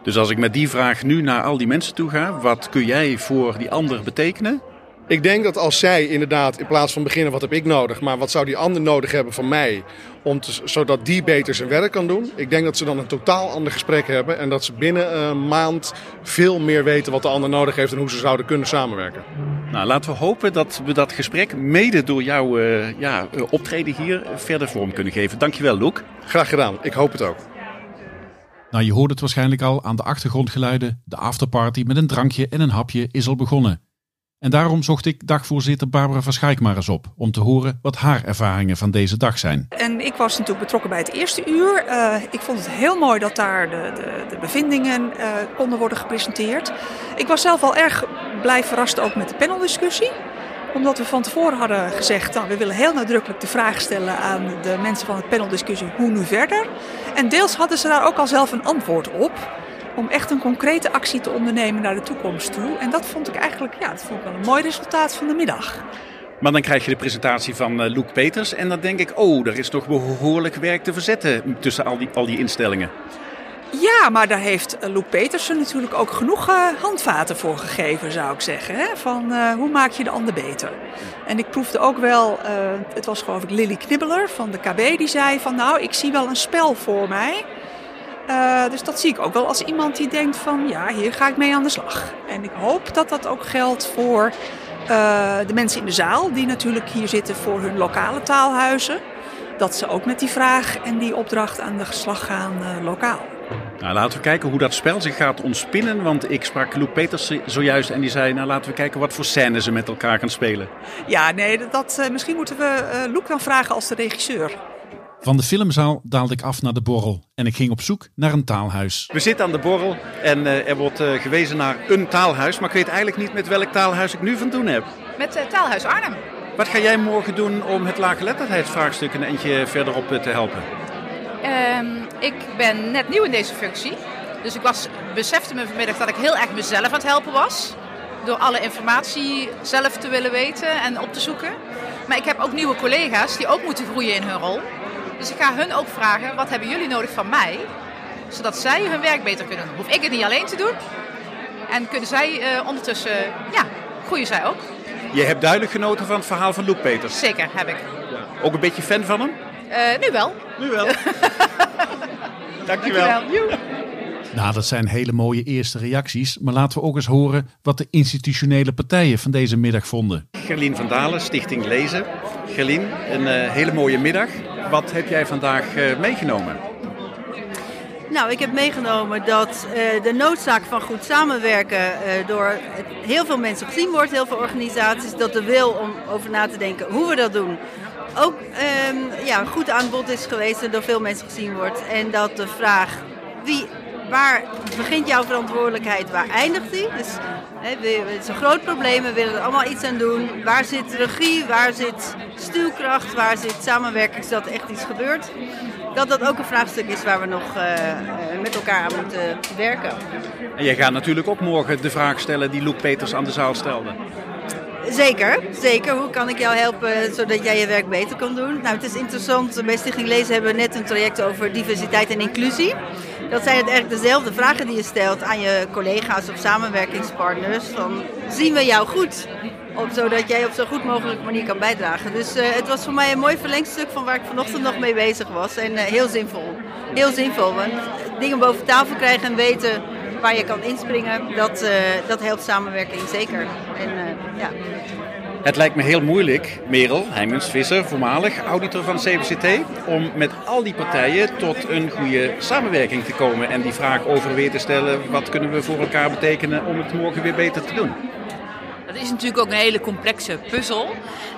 Dus als ik met die vraag nu naar al die mensen toe ga, wat kun jij voor die ander betekenen? Ik denk dat als zij inderdaad in plaats van beginnen wat heb ik nodig, maar wat zou die ander nodig hebben van mij, om te, zodat die beter zijn werk kan doen. Ik denk dat ze dan een totaal ander gesprek hebben en dat ze binnen een maand veel meer weten wat de ander nodig heeft en hoe ze zouden kunnen samenwerken. Nou, laten we hopen dat we dat gesprek mede door jouw uh, ja, optreden hier verder vorm kunnen geven. Dankjewel, Luc. Graag gedaan. Ik hoop het ook. Nou, je hoort het waarschijnlijk al aan de achtergrondgeluiden. De afterparty met een drankje en een hapje is al begonnen. En daarom zocht ik dagvoorzitter Barbara van maar eens op. Om te horen wat haar ervaringen van deze dag zijn. En ik was natuurlijk betrokken bij het eerste uur. Uh, ik vond het heel mooi dat daar de, de, de bevindingen uh, konden worden gepresenteerd. Ik was zelf al erg blij verrast ook met de paneldiscussie. Omdat we van tevoren hadden gezegd, nou, we willen heel nadrukkelijk de vraag stellen aan de mensen van het paneldiscussie, hoe nu verder? En deels hadden ze daar ook al zelf een antwoord op. Om echt een concrete actie te ondernemen naar de toekomst toe. En dat vond ik eigenlijk, ja, dat vond wel een mooi resultaat van de middag. Maar dan krijg je de presentatie van uh, Loek Peters. En dan denk ik, oh, er is toch behoorlijk werk te verzetten tussen al die, al die instellingen. Ja, maar daar heeft uh, Loek Petersen natuurlijk ook genoeg uh, handvaten voor gegeven, zou ik zeggen. Hè? Van uh, hoe maak je de ander beter? En ik proefde ook wel, het was geloof ik Lily Knibbeler van de KB, die zei van nou, ik zie wel een spel voor mij. dus dat zie ik ook wel als iemand die denkt van ja, hier ga ik mee aan de slag. En ik hoop dat dat ook geldt voor de mensen in de zaal, die natuurlijk hier zitten voor hun lokale taalhuizen. Dat ze ook met die vraag en die opdracht aan de slag gaan lokaal. Nou, laten we kijken hoe dat spel zich gaat ontspinnen. Want ik sprak Loek Peters zojuist en die zei... nou, laten we kijken wat voor scène ze met elkaar gaan spelen. Ja, nee, dat, uh, misschien moeten we uh, Loek dan vragen als de regisseur. Van de filmzaal daalde ik af naar de borrel en ik ging op zoek naar een taalhuis. We zitten aan de borrel en uh, er wordt gewezen naar een taalhuis. Maar ik weet eigenlijk niet met welk taalhuis ik nu van doen heb. Met Taalhuis Arnhem. Wat ga jij morgen doen om het laaggeletterdheidsvraagstuk een eentje verderop te helpen? Um, ik ben net nieuw in deze functie. Dus ik was, besefte me vanmiddag dat ik heel erg mezelf aan het helpen was. Door alle informatie zelf te willen weten en op te zoeken. Maar ik heb ook nieuwe collega's die ook moeten groeien in hun rol. Dus ik ga hun ook vragen, wat hebben jullie nodig van mij? Zodat zij hun werk beter kunnen doen. Hoef ik het niet alleen te doen. En kunnen zij uh, ondertussen, ja, groeien zij ook. Je hebt duidelijk genoten van het verhaal van Loek Peters. Zeker, heb ik. Ook een beetje fan van hem? Uh, nu wel. Nu wel. Dankjewel. Dankjewel. Nou, dat zijn hele mooie eerste reacties. Maar laten we ook eens horen wat de institutionele partijen van deze middag vonden. Gerlien van Dalen, Stichting Lezen. Gerlien, een uh, hele mooie middag. Wat heb jij vandaag uh, meegenomen? Nou, ik heb meegenomen dat uh, de noodzaak van goed samenwerken uh, door heel veel mensen gezien wordt, heel veel organisaties. Dat de wil om over na te denken hoe we dat doen ook um, ja, goed aan bod is geweest en door veel mensen gezien wordt. En dat de vraag wie, waar begint jouw verantwoordelijkheid, waar eindigt die? Dus het is een groot probleem, we willen er allemaal iets aan doen. Waar zit regie, waar zit stuwkracht, waar zit samenwerking zodat echt iets gebeurt? Dat dat ook een vraagstuk is waar we nog uh, met elkaar aan moeten werken. En jij gaat natuurlijk ook morgen de vraag stellen die Loek Peters aan de zaal stelde. Zeker, zeker. Hoe kan ik jou helpen zodat jij je werk beter kan doen? Nou, het is interessant. Bij Stichting Lezen hebben we net een traject over diversiteit en inclusie. Dat zijn het eigenlijk dezelfde vragen die je stelt aan je collega's of samenwerkingspartners. Van, zien we jou goed? Zodat jij op zo goed mogelijke manier kan bijdragen. Dus uh, het was voor mij een mooi verlengstuk van waar ik vanochtend nog mee bezig was. En uh, heel zinvol. Heel zinvol, want dingen boven tafel krijgen en weten waar je kan inspringen, dat, uh, dat helpt samenwerking zeker. En, uh, ja. Het lijkt me heel moeilijk, Merel Heimens Visser, voormalig auditor van CBCT, om met al die partijen tot een goede samenwerking te komen en die vraag over weer te stellen, wat kunnen we voor elkaar betekenen om het morgen weer beter te doen? Dat is natuurlijk ook een hele complexe puzzel.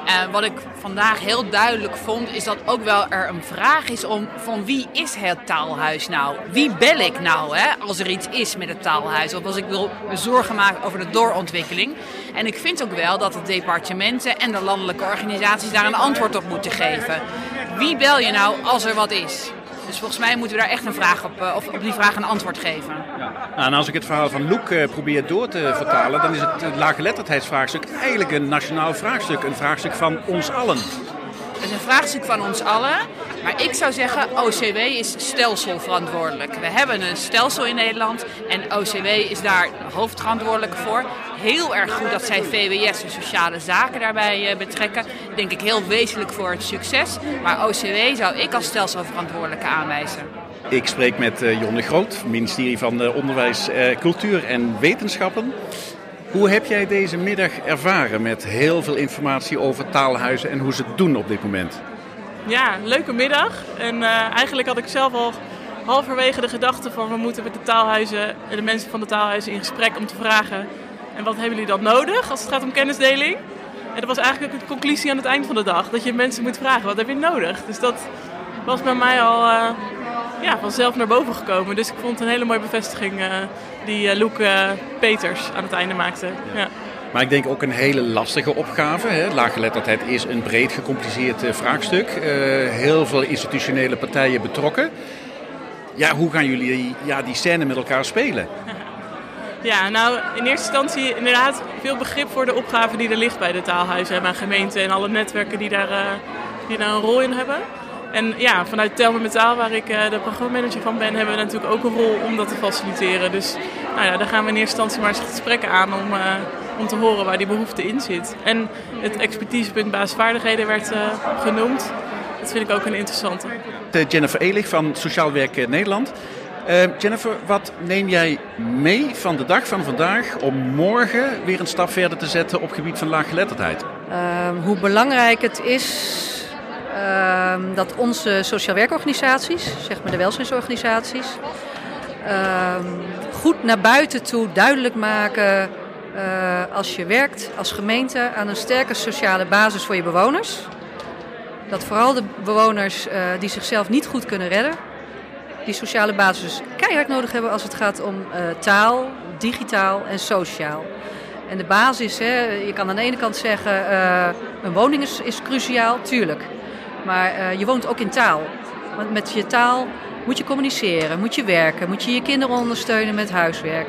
En wat ik vandaag heel duidelijk vond, is dat ook wel er een vraag is om van wie is het taalhuis nou? Wie bel ik nou hè, als er iets is met het taalhuis? Of als ik wil me zorgen maken over de doorontwikkeling. En ik vind ook wel dat de departementen en de landelijke organisaties daar een antwoord op moeten geven. Wie bel je nou als er wat is? Dus volgens mij moeten we daar echt een vraag op, eh, of op die vraag een antwoord geven. Ja. Nou, en als ik het verhaal van Loek uh, probeer door te vertalen, dan is het laaggeletterdheidsvraagstuk eigenlijk een nationaal vraagstuk. Een vraagstuk van ons allen. Het is een vraagstuk van ons allen. Maar ik zou zeggen, OCW is stelselverantwoordelijk. We hebben een stelsel in Nederland en OCW is daar hoofdverantwoordelijk voor. Heel erg goed dat zij VWS en sociale zaken daarbij eh, betrekken. Denk ik heel wezenlijk voor het succes. Maar OCW zou ik als stelselverantwoordelijke aanwijzen. Ik spreek met uh, Jon de Groot, ministerie van uh, Onderwijs, Cultuur en Wetenschappen. Hoe heb jij deze middag ervaren met heel veel informatie over taalhuizen en hoe ze het doen op dit moment? Ja, leuke middag. En uh, eigenlijk had ik zelf al halverwege de gedachte van we moeten met de taalhuizen en de mensen van de taalhuizen in gesprek om te vragen en wat hebben jullie dan nodig als het gaat om kennisdeling? En dat was eigenlijk de conclusie aan het eind van de dag. Dat je mensen moet vragen, wat heb je nodig? Dus dat was bij mij al uh, ja, vanzelf naar boven gekomen. Dus ik vond het een hele mooie bevestiging uh, die uh, Loek Peters aan het einde maakte. Ja. Maar ik denk ook een hele lastige opgave. Hè. Laaggeletterdheid is een breed gecompliceerd uh, vraagstuk. Heel veel institutionele partijen betrokken. Ja, hoe gaan jullie ja, die scène met elkaar spelen? Ja, nou in eerste instantie inderdaad veel begrip voor de opgave die er ligt bij de taalhuizen en gemeenten en alle netwerken die daar, uh, die daar een rol in hebben. En ja, vanuit Telme Metaal, waar ik uh, de programmamanager van ben, hebben we natuurlijk ook een rol om dat te faciliteren. Dus nou ja, daar gaan we in eerste instantie maar eens gesprekken aan om, uh, om te horen waar die behoefte in zit. En het expertisepunt basisvaardigheden werd uh, genoemd. Dat vind ik ook een interessante. Jennifer Elig van Sociaal Werk Nederland. Jennifer, wat neem jij mee van de dag van vandaag om morgen weer een stap verder te zetten op het gebied van laaggeletterdheid? hoe belangrijk het is dat onze sociaal werkorganisaties, zeg maar de welzijnsorganisaties, uh, goed naar buiten toe duidelijk maken uh, als je werkt als gemeente aan een sterke sociale basis voor je bewoners. Dat vooral de bewoners eh, die zichzelf niet goed kunnen redden, die sociale basis keihard nodig hebben als het gaat om eh, taal, digitaal en sociaal. En de basis, hè, je kan aan de ene kant zeggen, een woning is, is cruciaal, tuurlijk. Maar uh, je woont ook in taal. Want met je taal moet je communiceren, moet je werken, moet je je kinderen ondersteunen met huiswerk.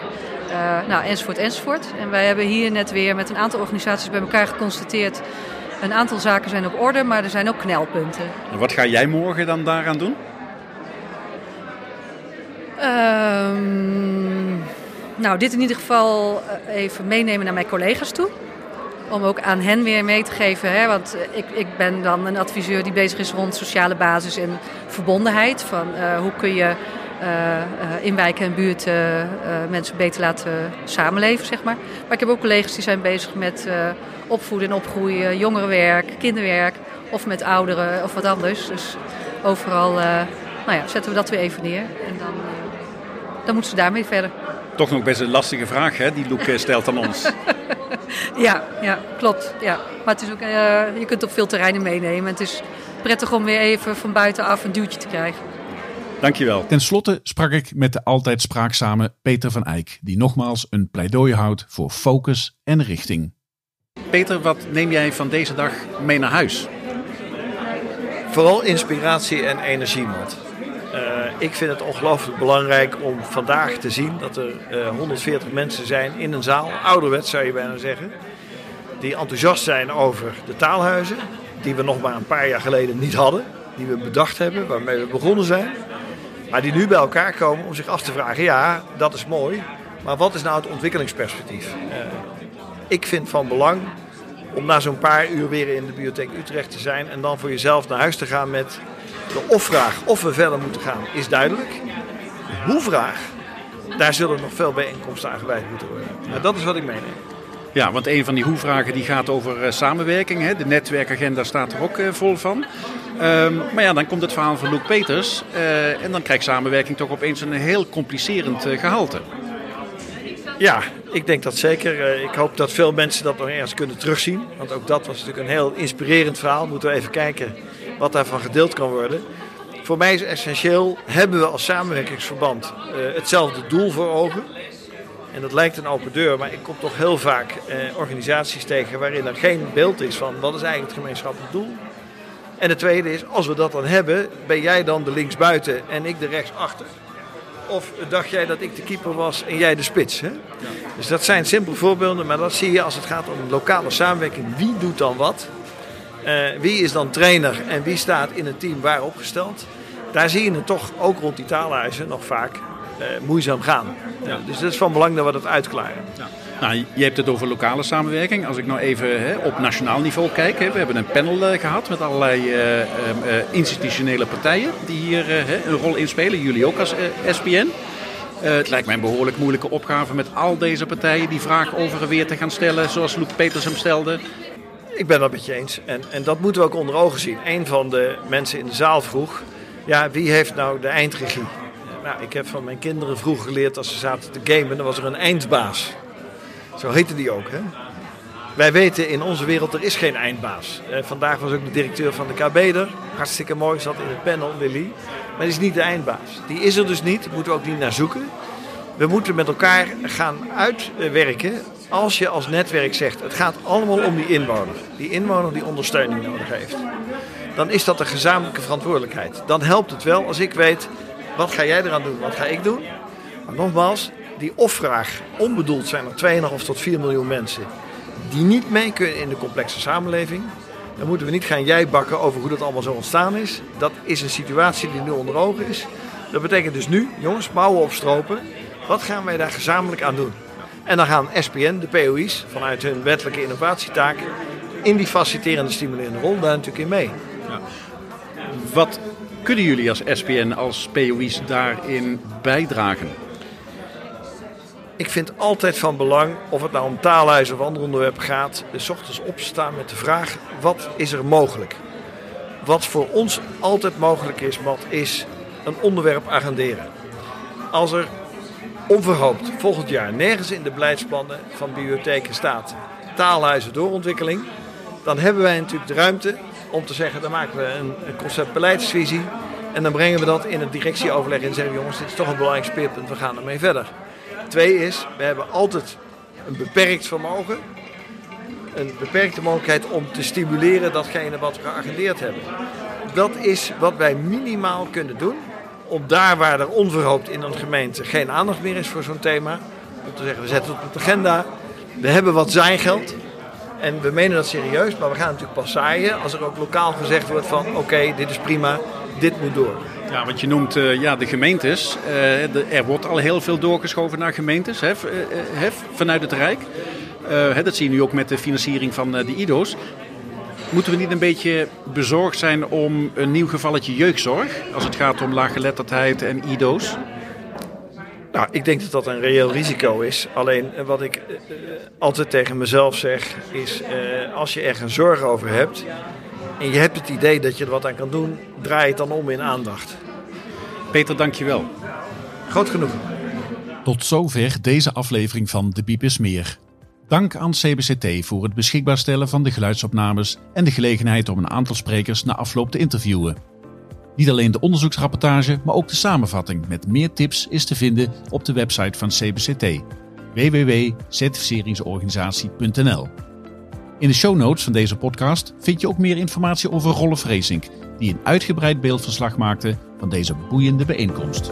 Uh, nou, enzovoort, enzovoort. En wij hebben hier net weer met een aantal organisaties bij elkaar geconstateerd. Een aantal zaken zijn op orde, maar er zijn ook knelpunten. En wat ga jij morgen dan daaraan doen? Um, nou, dit in ieder geval even meenemen naar mijn collega's toe om ook aan hen weer mee te geven. Hè? Want ik, ik ben dan een adviseur die bezig is rond sociale basis en verbondenheid. Van uh, hoe kun je uh, in wijken en buurten mensen beter laten samenleven, zeg maar. Maar ik heb ook collega's die zijn bezig met opvoeden en opgroeien, jongerenwerk, kinderwerk of met ouderen of wat anders. Dus overal nou ja, zetten we dat weer even neer en dan, dan moeten ze daarmee verder. Toch nog best een lastige vraag, hè, die Loek stelt aan ons. ja, ja, klopt. Ja. Maar het is ook, uh, je kunt op veel terreinen meenemen. Het is prettig om weer even van buitenaf een duwtje te krijgen. Dankjewel. Ten slotte sprak ik met de altijd spraakzame Peter van Eyck, die nogmaals een pleidooi houdt voor focus en richting. Peter, wat neem jij van deze dag mee naar huis? Vooral inspiratie en energie, Matt. Ik vind het ongelooflijk belangrijk om vandaag te zien dat er uh, 140 mensen zijn in een zaal, ouderwets zou je bijna zeggen, die enthousiast zijn over de taalhuizen, die we nog maar een paar jaar geleden niet hadden, die we bedacht hebben, waarmee we begonnen zijn, maar die nu bij elkaar komen om zich af te vragen, ja, dat is mooi, maar wat is nou het ontwikkelingsperspectief? Uh, ik vind van belang om na zo'n paar uur weer in de bibliotheek Utrecht te zijn en dan voor jezelf naar huis te gaan met de of-vraag of we verder moeten gaan is duidelijk. De hoe-vraag, daar zullen nog veel bijeenkomsten aan gewijd moeten worden. Nou, dat is wat ik meeneem. Ja, want een van die hoe-vragen die gaat over uh, samenwerking. Hè? De netwerkagenda staat er ook uh, vol van. Um, maar ja, dan komt het verhaal van Luc Peters. Uh, en dan krijgt samenwerking toch opeens een heel complicerend gehalte. Ja, ik denk dat zeker. ik hoop dat veel mensen dat nog ergens kunnen terugzien. Want ook dat was natuurlijk een heel inspirerend verhaal. Moeten we even kijken wat daarvan gedeeld kan worden. Voor mij is essentieel, hebben we als samenwerkingsverband uh, hetzelfde doel voor ogen. En dat lijkt een open deur, maar ik kom toch heel vaak uh, organisaties tegen waarin er geen beeld is van wat is eigenlijk het gemeenschappelijk doel. En het tweede is, als we dat dan hebben, ben jij dan de linksbuiten en ik de rechtsachter? Of dacht jij dat ik de keeper was en jij de spits? Hè? Ja. Dus dat zijn simpele voorbeelden, maar dat zie je als het gaat om lokale samenwerking. Wie doet dan wat? Uh, wie is dan trainer en wie staat in een team waar opgesteld? Daar zie je het toch ook rond die taalhuizen nog vaak uh, moeizaam gaan. Ja. Dus het is van belang dat we dat uitklaren. Ja. Nou, je hebt het over lokale samenwerking. Als ik nou even hè, op nationaal niveau kijk. Hè, we hebben een panel uh, gehad met allerlei uh, uh, institutionele partijen die hier een rol in spelen. Jullie ook als SPN. het lijkt mij een behoorlijk moeilijke opgave met al deze partijen die vragen over en weer te gaan stellen. Zoals Luc Peters hem stelde. Ik ben dat met je eens. En, en dat moeten we ook onder ogen zien. Een van de mensen in de zaal vroeg: ja, wie heeft nou de eindregie? Nou, ik heb van mijn kinderen vroeger geleerd als ze zaten te gamen, dan was er een eindbaas. Zo heette die ook. Hè? Wij weten in onze wereld, er is geen eindbaas. Eh, vandaag was ook de directeur van de KB er. Hartstikke mooi, zat in het panel, Willy. Maar die is niet de eindbaas. Die is er dus niet, moeten we ook niet naar zoeken. We moeten met elkaar gaan uitwerken als je als netwerk zegt, het gaat allemaal om die inwoner. Die inwoner die ondersteuning nodig heeft. Dan is dat een gezamenlijke verantwoordelijkheid. Dan helpt het wel als ik weet, wat ga jij eraan doen, wat ga ik doen. Maar nogmaals, die ofvraag, onbedoeld zijn er 2,5 tot 4 miljoen mensen die niet mee kunnen in de complexe samenleving. Dan moeten we niet gaan jij bakken over hoe dat allemaal zo ontstaan is. Dat is een situatie die nu onder ogen is. Dat betekent dus nu, jongens, mouwen opstropen. Wat gaan wij daar gezamenlijk aan doen? En dan gaan SPN, de POI's, vanuit hun wettelijke innovatietaak, in die faciliterende stimulerende rol daar natuurlijk in mee. Ja. Wat kunnen jullie als SPN, als POI's daarin bijdragen? Ik vind altijd van belang, of het nou om taalhuizen of ander onderwerp gaat, s ochtends opstaan met de vraag: wat is er mogelijk? Wat voor ons altijd mogelijk is, wat is een onderwerp agenderen? Als er onverhoopt volgend jaar nergens in de beleidsplannen van bibliotheken staat taalhuizen doorontwikkeling, dan hebben wij natuurlijk de ruimte om te zeggen: dan maken we een, een conceptbeleidsvisie en dan brengen we dat in het directieoverleg en zeggen: jongens, dit is toch een belangrijk speerpunt, we gaan ermee verder. Twee is, we hebben altijd een beperkt vermogen. Een beperkte mogelijkheid om te stimuleren datgene wat we geagendeerd hebben. Dat is wat wij minimaal kunnen doen. Om daar waar er onverhoopt in een gemeente geen aandacht meer is voor zo'n thema. Om te zeggen, we zetten het op de agenda. We hebben wat zijngeld. En we menen dat serieus, maar we gaan natuurlijk pas zaaien als er ook lokaal gezegd wordt van oké, dit is prima, dit moet door. Ja, wat je noemt uh, ja, de gemeentes. De, er wordt al heel veel doorgeschoven naar gemeentes hè, uh, vanuit het Rijk. Dat zie je nu ook met de financiering van de IDO's. Moeten we niet een beetje bezorgd zijn om een nieuw gevalletje jeugdzorg? Als het gaat om laaggeletterdheid en IDO's? Nou, ik denk dat dat een reëel risico is. Alleen wat ik altijd tegen mezelf zeg is: als je ergens zorgen over hebt en je hebt het idee dat je er wat aan kan doen, draai het dan om in aandacht. Peter, dankjewel. Groot genoeg. Tot zover deze aflevering van De Biep is Meer. Dank aan CBCT voor het beschikbaar stellen van de geluidsopnames en de gelegenheid om een aantal sprekers na afloop te interviewen. Niet alleen de onderzoeksrapportage, maar ook de samenvatting met meer tips is te vinden op de website van CBCT www.certificeringsorganisatie.nl. In de show notes van deze podcast vind je ook meer informatie over Rolf Vreesink, die een uitgebreid beeldverslag maakte van deze boeiende bijeenkomst.